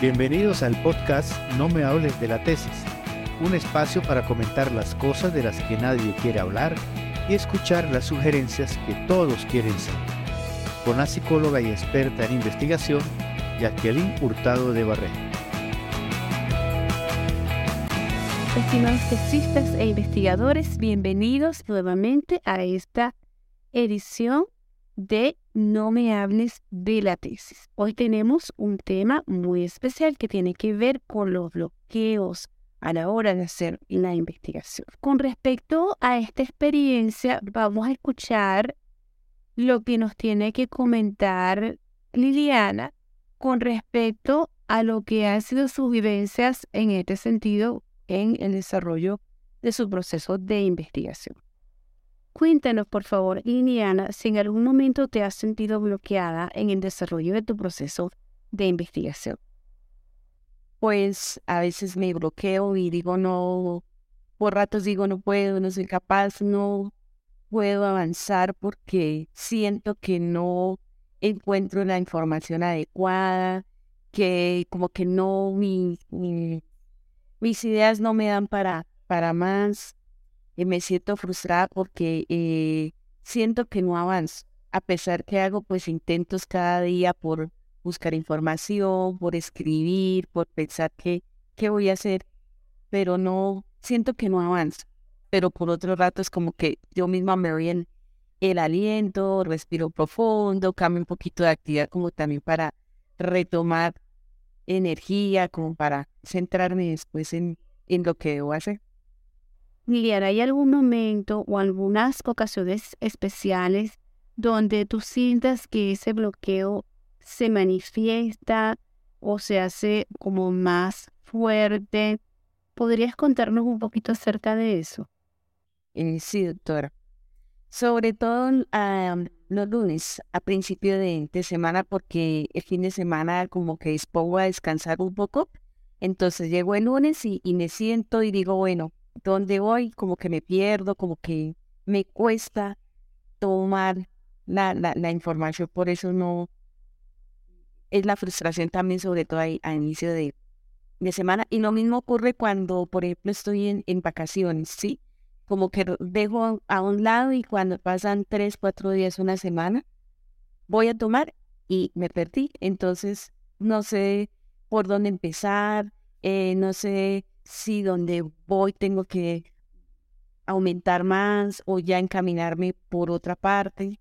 Bienvenidos al podcast No me hables de la tesis, un espacio para comentar las cosas de las que nadie quiere hablar y escuchar las sugerencias que todos quieren saber. Con la psicóloga y experta en investigación, Jacqueline Hurtado de Barrera. Estimados tesistas e investigadores, bienvenidos nuevamente a esta edición de No me hables de la tesis. Hoy tenemos un tema muy especial que tiene que ver con los bloqueos a la hora de hacer la investigación. Con respecto a esta experiencia, vamos a escuchar lo que nos tiene que comentar Liliana con respecto a lo que han sido sus vivencias en este sentido en el desarrollo de su proceso de investigación. Cuéntanos, por favor, Liliana, si en algún momento te has sentido bloqueada en el desarrollo de tu proceso de investigación. Pues a veces me bloqueo y digo no, por ratos digo no puedo, no soy capaz, no puedo avanzar porque siento que no encuentro la información adecuada, que como que no, mi, mis ideas no me dan para, para más me siento frustrada porque eh, siento que no avanzo, a pesar que hago pues intentos cada día por buscar información, por escribir, por pensar qué, qué voy a hacer, pero no, siento que no avanzo. Pero por otro rato es como que yo misma me voy en el aliento, respiro profundo, cambio un poquito de actividad como también para retomar energía, como para centrarme después en, en lo que debo hacer. Liliana, ¿hay algún momento o algunas ocasiones especiales donde tú sientas que ese bloqueo se manifiesta o se hace como más fuerte? ¿Podrías contarnos un poquito acerca de eso? Eh, sí, doctora. Sobre todo los lunes, a principio de, semana, porque el fin de semana como que dispongo a descansar un poco. Entonces llego el lunes y me siento y digo, bueno, donde voy como que me pierdo, como que me cuesta tomar la, la, información, por eso no es la frustración también sobre todo a, inicio de, de, semana. Y lo mismo ocurre cuando, por ejemplo, estoy en, en vacaciones, ¿sí? Como que dejo a un lado y cuando pasan tres, cuatro días, una semana, voy a tomar y me perdí. Entonces, no sé por dónde empezar, eh, no sé si donde voy tengo que aumentar más o ya encaminarme por otra parte.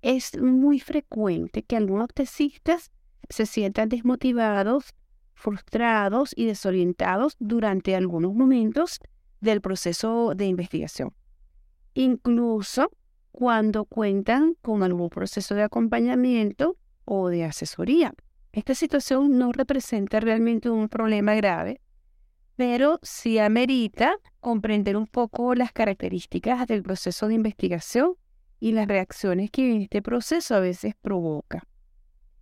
Es muy frecuente que algunos tesistas se sientan desmotivados, frustrados y desorientados durante algunos momentos del proceso de investigación. Incluso cuando cuentan con algún proceso de acompañamiento o de asesoría. Esta situación no representa realmente un problema grave, pero sí amerita comprender un poco las características del proceso de investigación y las reacciones que este proceso a veces provoca.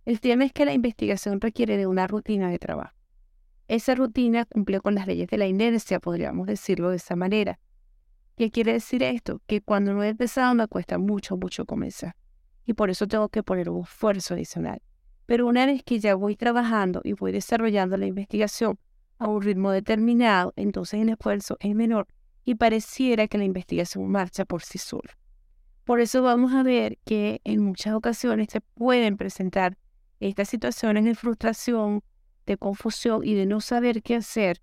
El tema es que la investigación requiere de una rutina de trabajo. Esa rutina cumple con las leyes de la inercia, podríamos decirlo de esa manera. ¿Qué quiere decir esto? Que cuando no he empezado me cuesta mucho, mucho comenzar. Y por eso tengo que poner un esfuerzo adicional. Pero una vez que ya voy trabajando y voy desarrollando la investigación a un ritmo determinado, entonces el esfuerzo es menor y pareciera que la investigación marcha por sí sola. Por eso vamos a ver que en muchas ocasiones se pueden presentar estas situaciones de frustración, de confusión y de no saber qué hacer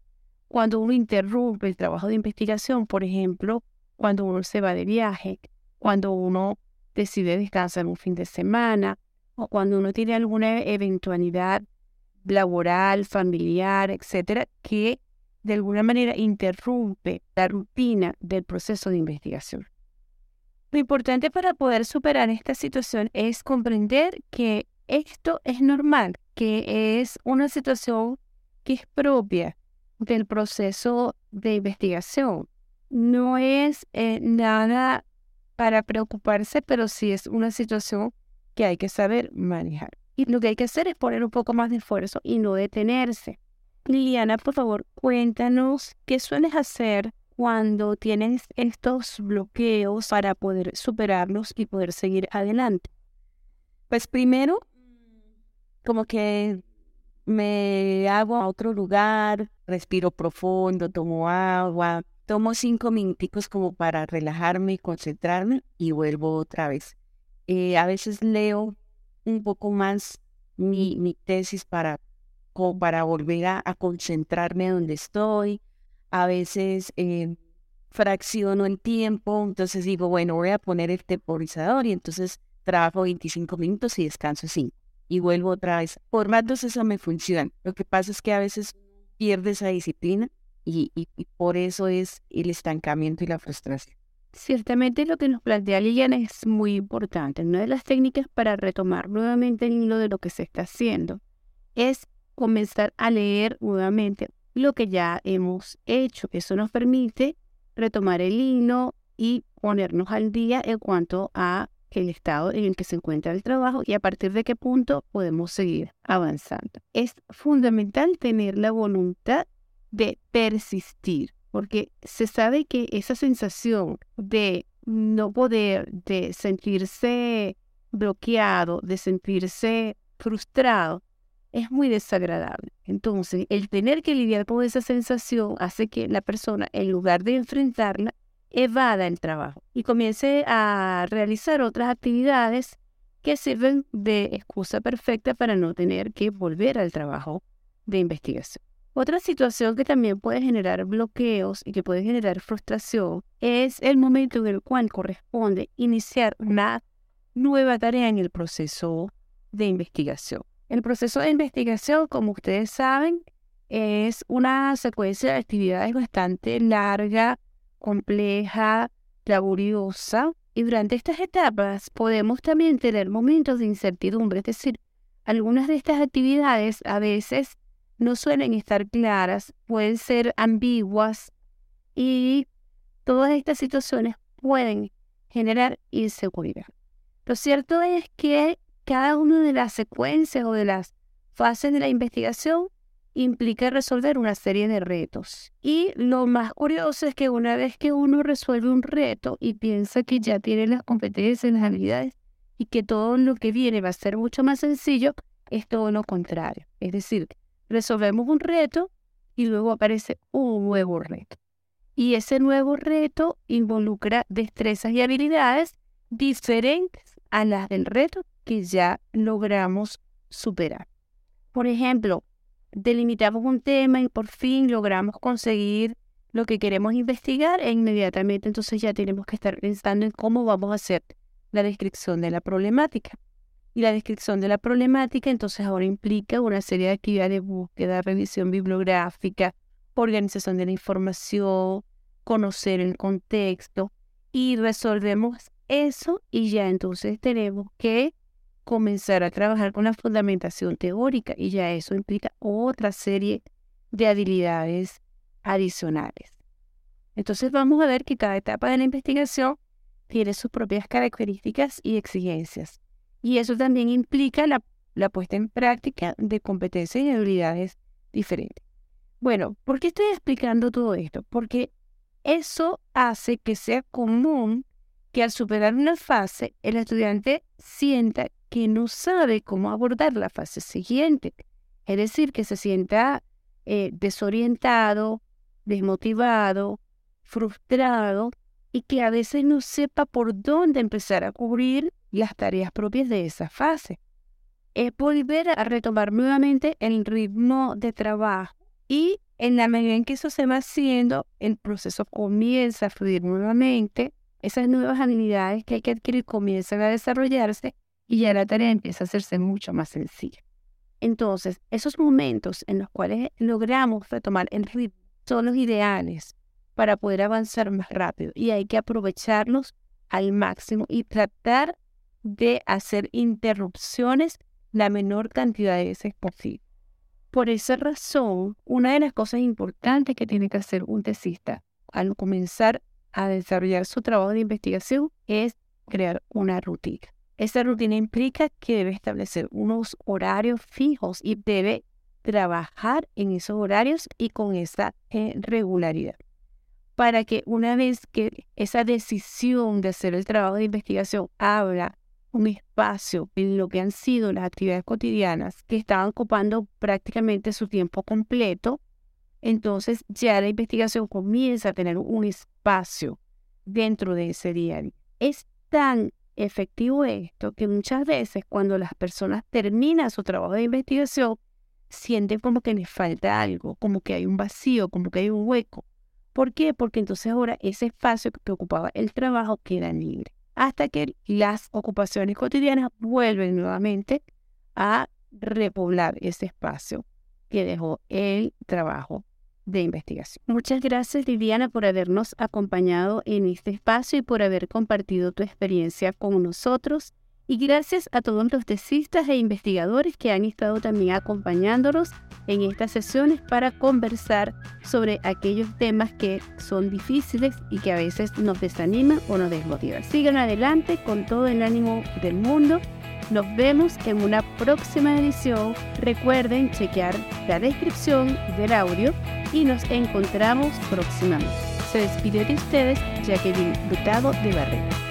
cuando uno interrumpe el trabajo de investigación, por ejemplo, cuando uno se va de viaje, cuando uno decide descansar un fin de semana o cuando uno tiene alguna eventualidad laboral, familiar, etcétera, que de alguna manera interrumpe la rutina del proceso de investigación. Lo importante para poder superar esta situación es comprender que esto es normal, que es una situación que es propia del proceso de investigación. No es eh, nada para preocuparse, pero sí es una situación que hay que saber manejar. Y lo que hay que hacer es poner un poco más de esfuerzo y no detenerse. Liliana, por favor, cuéntanos qué sueles hacer cuando tienes estos bloqueos para poder superarlos y poder seguir adelante. Pues primero, como que me hago a otro lugar, respiro profundo, tomo agua, tomo cinco minuticos como para relajarme y concentrarme y vuelvo otra vez. Eh, a veces leo un poco más mi, mi tesis para, como para volver a, concentrarme donde estoy. A veces eh, fracciono el tiempo, entonces digo, bueno, voy a poner el temporizador y entonces trabajo 25 minutos y descanso 5 y vuelvo otra vez. Por ratos eso me funciona. Lo que pasa es que a veces pierde esa disciplina y, y, por eso es el estancamiento y la frustración. Ciertamente lo que nos plantea Lilian es muy importante. Una de las técnicas para retomar nuevamente el hilo de lo que se está haciendo es comenzar a leer nuevamente lo que ya hemos hecho. Eso nos permite retomar el hilo y ponernos al día en cuanto a el estado en el que se encuentra el trabajo y a partir de qué punto podemos seguir avanzando. Es fundamental tener la voluntad de persistir, porque se sabe que esa sensación de no poder, de sentirse bloqueado, de sentirse frustrado, es muy desagradable. Entonces, el tener que lidiar con esa sensación hace que la persona, en lugar de enfrentarla, evada el trabajo y comience a realizar otras actividades que sirven de excusa perfecta para no tener que volver al trabajo de investigación. Otra situación que también puede generar bloqueos y que puede generar frustración es el momento en el cual corresponde iniciar una nueva tarea en el proceso de investigación. El proceso de investigación, como ustedes saben, es una secuencia de actividades bastante larga compleja, laboriosa, y durante estas etapas podemos también tener momentos de incertidumbre, es decir, algunas de estas actividades a veces no suelen estar claras, pueden ser ambiguas y todas estas situaciones pueden generar inseguridad. Lo cierto es que cada una de las secuencias o de las fases de la investigación implica resolver una serie de retos. Y lo más curioso es que una vez que uno resuelve un reto y piensa que ya tiene las competencias, las habilidades y que todo lo que viene va a ser mucho más sencillo, es todo lo contrario. Es decir, resolvemos un reto y luego aparece un nuevo reto. Y ese nuevo reto involucra destrezas y habilidades diferentes a las del reto que ya logramos superar. Por ejemplo, delimitamos un tema y por fin logramos conseguir lo que queremos investigar e inmediatamente entonces ya tenemos que estar pensando en cómo vamos a hacer la descripción de la problemática. Y la descripción de la problemática entonces ahora implica una serie de actividades de búsqueda, revisión bibliográfica, organización de la información, conocer el contexto y resolvemos eso y ya entonces tenemos que comenzar a trabajar con la fundamentación teórica y ya eso implica otra serie de habilidades adicionales. Entonces vamos a ver que cada etapa de la investigación tiene sus propias características y exigencias. Y eso también implica la, la puesta en práctica de competencias y habilidades diferentes. Bueno, ¿por qué estoy explicando todo esto? Porque eso hace que sea común que al superar una fase el estudiante sienta que no sabe cómo abordar la fase siguiente. Es decir, que se sienta eh, desorientado, desmotivado, frustrado y que a veces no sepa por dónde empezar a cubrir las tareas propias de esa fase. Es volver a retomar nuevamente el ritmo de trabajo y en la medida en que eso se va haciendo, el proceso comienza a fluir nuevamente, esas nuevas habilidades que hay que adquirir comienzan a desarrollarse y ya la tarea empieza a hacerse mucho más sencilla. Entonces, esos momentos en los cuales logramos retomar el ritmo son los ideales para poder avanzar más rápido y hay que aprovecharlos al máximo y tratar de hacer interrupciones la menor cantidad de veces posible. Por esa razón, una de las cosas importantes que tiene que hacer un tesista al comenzar a desarrollar su trabajo de investigación es crear una rutina. Esa rutina implica que debe establecer unos horarios fijos y debe trabajar en esos horarios y con esa eh, regularidad. Para que una vez que esa decisión de hacer el trabajo de investigación abra un espacio en lo que han sido las actividades cotidianas que estaban ocupando prácticamente su tiempo completo, entonces ya la investigación comienza a tener un espacio dentro de ese diario. Es tan efectivo esto que muchas veces cuando las personas terminan su trabajo de investigación, sienten como que les falta algo, como que hay un vacío, como que hay un hueco. ¿Por qué? Porque entonces ahora ese espacio que ocupaba el trabajo queda libre, hasta que las ocupaciones cotidianas vuelven nuevamente a repoblar ese espacio que dejó el trabajo de investigación. Muchas gracias Viviana por habernos acompañado en este espacio y por haber compartido tu experiencia con nosotros. Y gracias a todos los tesistas e investigadores que han estado también acompañándonos en estas sesiones para conversar sobre aquellos temas que son difíciles y que a veces nos desaniman o nos desmotivan. Sigan adelante con todo el ánimo del mundo. Nos vemos en una próxima edición. Recuerden chequear la descripción del audio y nos encontramos próximamente. Se despide de ustedes Jacqueline Brutado de Barreto.